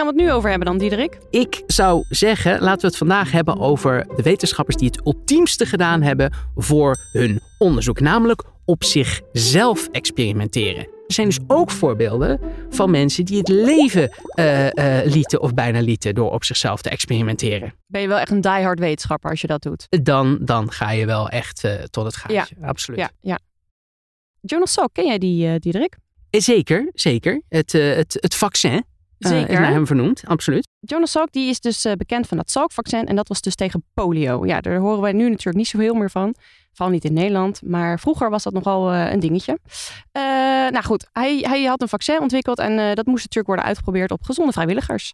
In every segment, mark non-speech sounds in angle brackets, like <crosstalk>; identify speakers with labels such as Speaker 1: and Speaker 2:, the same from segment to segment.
Speaker 1: gaan we het nu over hebben dan, Diederik?
Speaker 2: Ik zou zeggen, laten we het vandaag hebben over de wetenschappers die het ultiemste gedaan hebben voor hun onderzoek. Namelijk op zichzelf experimenteren. Er zijn dus ook voorbeelden van mensen die het leven uh, uh, lieten of bijna lieten door op zichzelf te experimenteren.
Speaker 1: Ben je wel echt een diehard wetenschapper als je dat doet?
Speaker 2: Dan, dan ga je wel echt uh, tot het gaatje.
Speaker 1: Ja.
Speaker 2: Absoluut.
Speaker 1: Ja, ja. Jonas Salk, ken jij die, Diederik?
Speaker 2: Zeker, zeker. Het, het, het vaccin.
Speaker 1: Zeker.
Speaker 2: is naar hem vernoemd, absoluut.
Speaker 1: Jonas Salk die is dus bekend van dat Salk-vaccin en dat was dus tegen polio. Ja, daar horen wij nu natuurlijk niet zo heel meer van. Vooral niet in Nederland, maar vroeger was dat nogal uh, een dingetje. Uh, nou goed, hij, hij had een vaccin ontwikkeld en uh, dat moest natuurlijk worden uitgeprobeerd op gezonde vrijwilligers.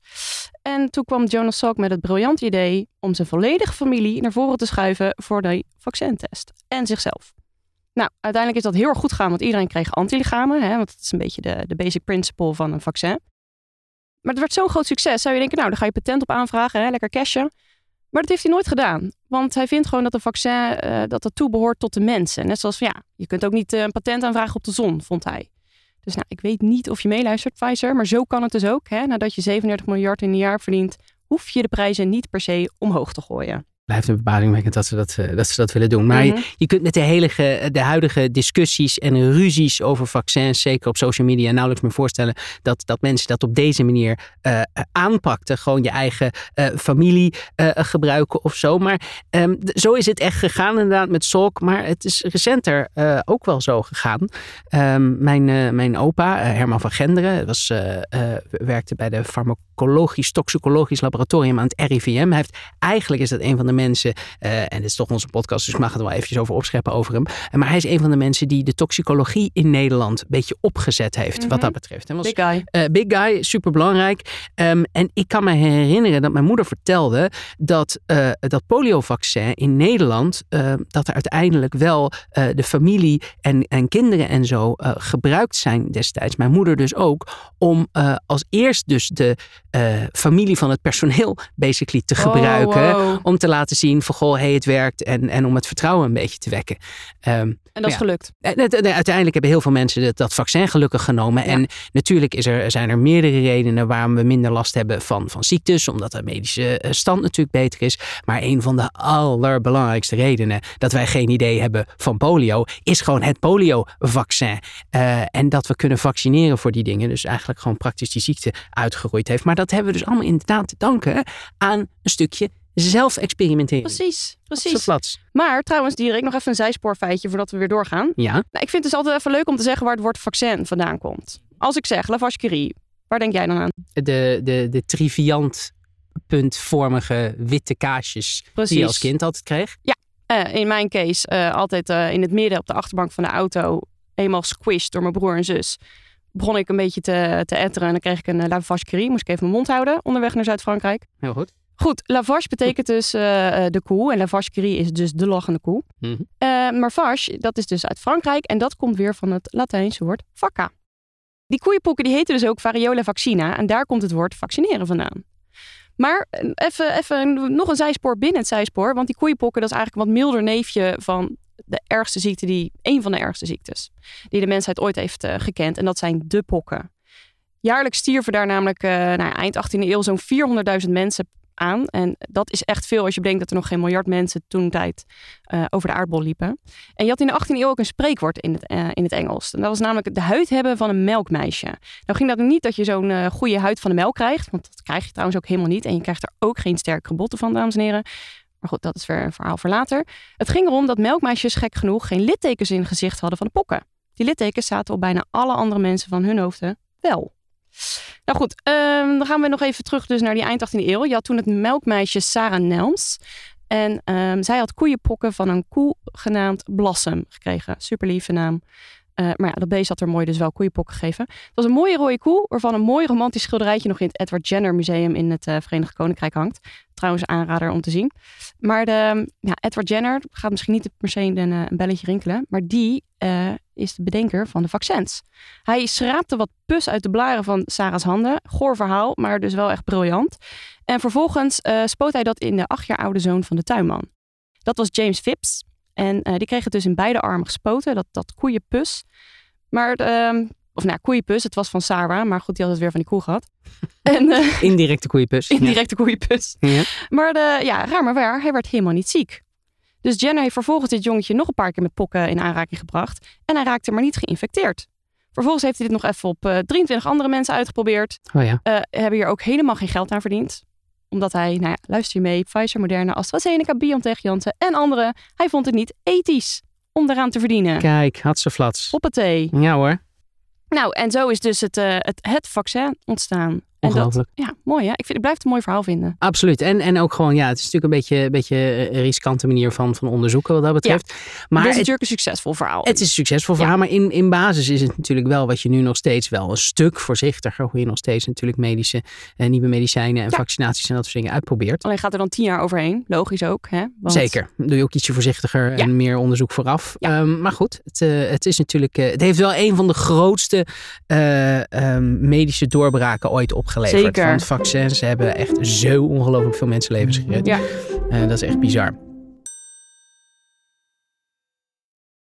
Speaker 1: En toen kwam Jonas Salk met het briljante idee om zijn volledige familie naar voren te schuiven voor de vaccintest. En zichzelf. Nou, uiteindelijk is dat heel erg goed gegaan, want iedereen kreeg antilichamen. Hè, want dat is een beetje de, de basic principle van een vaccin. Maar het werd zo'n groot succes, zou je denken, nou, dan ga je patent op aanvragen, hè, lekker cashen. Maar dat heeft hij nooit gedaan. Want hij vindt gewoon dat een vaccin uh, dat dat toebehoort tot de mensen. Net zoals ja, je kunt ook niet uh, een patent aanvragen op de zon, vond hij. Dus nou, ik weet niet of je meeluistert, Pfizer, maar zo kan het dus ook. Hè? Nadat je 37 miljard in een jaar verdient, hoef je de prijzen niet per se omhoog te gooien
Speaker 2: blijft een verbazingwekkend dat ze dat, dat, ze dat willen doen. Maar
Speaker 1: Mhm.
Speaker 2: je, je kunt met de, hele, de huidige discussies en ruzies over vaccins, zeker op social media, nauwelijks meer voorstellen dat, dat mensen dat op deze manier uh, aanpakten. Gewoon je eigen uh, familie uh, gebruiken of zo. Maar um, zo is het echt gegaan inderdaad met Salk. Maar het is recenter ook wel zo gegaan. Um, mijn, mijn opa, Herman van Genderen, was, werkte bij de farmacologisch toxicologisch laboratorium aan het RIVM. Hij heeft, eigenlijk is dat een van de mensen, uh, en dit is toch onze podcast, dus ik mag het wel eventjes over opscheppen over hem. Maar hij is een van de mensen die de toxicologie in Nederland een beetje opgezet heeft,
Speaker 1: Mhm.
Speaker 2: wat dat betreft. Was,
Speaker 1: Big guy.
Speaker 2: Uh, big guy, super belangrijk. Um, en ik kan me herinneren dat mijn moeder vertelde dat uh, dat poliovaccin in Nederland, dat er uiteindelijk wel de familie en, en kinderen en zo gebruikt zijn destijds. Mijn moeder dus ook, om als eerst dus de familie van het personeel basically te gebruiken.
Speaker 1: Oh, wow.
Speaker 2: Om te laten zien van goh, hey, het werkt. En, en om het vertrouwen een beetje te wekken. Um,
Speaker 1: en dat is
Speaker 2: ja.
Speaker 1: gelukt.
Speaker 2: En, en, uiteindelijk hebben heel veel mensen dat, dat vaccin gelukkig genomen. Ja. En natuurlijk is er, zijn er meerdere redenen waarom we minder last hebben van, van ziektes. Omdat de medische eh, stand natuurlijk beter is. Maar een van de allerbelangrijkste redenen dat wij geen idee hebben van polio. Is gewoon het poliovaccin. Uh, en dat we kunnen vaccineren voor die dingen. Dus eigenlijk gewoon praktisch die ziekte uitgeroeid heeft. Maar dat hebben we dus allemaal inderdaad te danken aan een stukje zelf experimenteren.
Speaker 1: Precies, precies. Maar trouwens, Dirk, nog even een zijspoorfeitje voordat we weer doorgaan.
Speaker 2: Ja.
Speaker 1: Nou, ik vind het dus altijd even leuk om te zeggen waar het woord vaccin vandaan komt. Als ik zeg Lavage Curie, waar denk jij dan aan?
Speaker 2: De, de, de triviant puntvormige witte kaasjes
Speaker 1: Precies.
Speaker 2: die je als kind altijd kreeg.
Speaker 1: Ja, uh, in mijn case uh, altijd uh, in het midden op de achterbank van de auto, eenmaal squished door mijn broer en zus. Begon ik een beetje te, te etteren en dan kreeg ik een lavage curie. Moest ik even mijn mond houden onderweg naar Zuid-Frankrijk.
Speaker 2: Heel goed.
Speaker 1: Goed, lavage betekent dus uh, de koe. En lavage curie is dus de lachende koe.
Speaker 2: Mm -hmm.
Speaker 1: uh, maar vache, dat is dus uit Frankrijk. En dat komt weer van het Latijnse woord vacca. Die koeienpokken die heten dus ook variola vaccina. En daar komt het woord vaccineren vandaan. Maar eh, even, even nog een zijspoor binnen het zijspoor. Want die koeienpokken, dat is eigenlijk een wat milder neefje van de ergste ziekte, die, een van de ergste ziektes, die de mensheid ooit heeft uh, gekend. En dat zijn de pokken. Jaarlijks stierven daar namelijk uh, nou, eind 18e eeuw zo'n 400.000 mensen aan. En dat is echt veel als je bedenkt dat er nog geen miljard mensen toen tijd uh, over de aardbol liepen. En je had in de 18e eeuw ook een spreekwoord in het, uh, in het Engels. En dat was namelijk de huid hebben van een melkmeisje. Nou ging dat niet dat je zo'n uh, goede huid van de melk krijgt. Want dat krijg je trouwens ook helemaal niet. En je krijgt er ook geen sterke botten van, dames en heren. Maar goed, dat is weer een verhaal voor later. Het ging erom dat melkmeisjes gek genoeg geen littekens in gezicht hadden van de pokken. Die littekens zaten op bijna alle andere mensen van hun hoofden wel. Nou goed, um, dan gaan we nog even terug dus naar die eind 18e eeuw. Je had toen het melkmeisje Sarah Nelms. En um, zij had koeienpokken van een koe genaamd Blossom gekregen. Super lieve naam. Uh, maar ja, dat beest had er mooi dus wel koeienpokken gegeven. Het was een mooie rode koe, waarvan een mooi romantisch schilderijtje nog in het Edward Jenner Museum in het uh, Verenigd Koninkrijk hangt. Trouwens, aanrader om te zien. Maar de, ja, Edward Jenner gaat misschien niet per se een, een belletje rinkelen, maar die is de bedenker van de vaccins. Hij schraapte wat pus uit de blaren van Sarah's handen. Goor verhaal, maar dus wel echt briljant. En vervolgens uh, spoot hij dat in de acht jaar oude zoon van de tuinman. Dat was James Phipps. En uh, die kreeg het dus in beide armen gespoten, dat, dat koeienpus. Maar uh, Of nou, koeienpus. Het was van Sarah, maar goed, die had het weer van die koe gehad. <laughs> En, uh,
Speaker 2: indirecte koeienpus. <laughs>
Speaker 1: Indirecte ja. koeienpus. Ja. Maar de, ja, raar maar waar, hij werd helemaal niet ziek. Dus Jenner heeft vervolgens dit jongetje nog een paar keer met pokken in aanraking gebracht. En hij raakte maar niet geïnfecteerd. Vervolgens heeft hij dit nog even op uh, 23 andere mensen uitgeprobeerd.
Speaker 2: Oh ja.
Speaker 1: Uh, hebben hier ook helemaal geen geld aan verdiend. Omdat hij, nou ja, luister je mee, Pfizer, Moderna, AstraZeneca, BioNTech, Janssen en andere. Hij vond het niet ethisch om eraan te verdienen.
Speaker 2: Kijk, had ze flats.
Speaker 1: Hoppatee.
Speaker 2: Ja hoor.
Speaker 1: Nou, en zo is dus het, uh, het, het vaccin ontstaan.
Speaker 2: Ongelooflijk.
Speaker 1: ja, mooi hè? Ik, vind, ik blijf het een mooi verhaal vinden.
Speaker 2: Absoluut. En, en ook gewoon, ja, het is natuurlijk een beetje een beetje een riskante manier van, van onderzoeken wat dat betreft.
Speaker 1: Ja.
Speaker 2: Maar
Speaker 1: het is natuurlijk een succesvol verhaal.
Speaker 2: het is een succesvol verhaal, maar in, in basis is het natuurlijk wel wat je nu nog steeds wel een stuk voorzichtiger, hoe je nog steeds natuurlijk medische, eh, nieuwe medicijnen en
Speaker 1: Ja.
Speaker 2: vaccinaties en dat soort dingen uitprobeert.
Speaker 1: Alleen gaat er dan tien jaar overheen. Logisch ook, hè? Want-
Speaker 2: Zeker. Doe je ook ietsje voorzichtiger en meer onderzoek vooraf. Ehm, maar goed, het, eh, het is natuurlijk. eh, het heeft wel een van de grootste eh, ehm, medische doorbraken ooit opgeleverd.
Speaker 1: Zeker.
Speaker 2: Want vaccins hebben echt zo ongelooflijk veel mensenlevens gered.
Speaker 1: Ja.
Speaker 2: Eh, dat is echt bizar.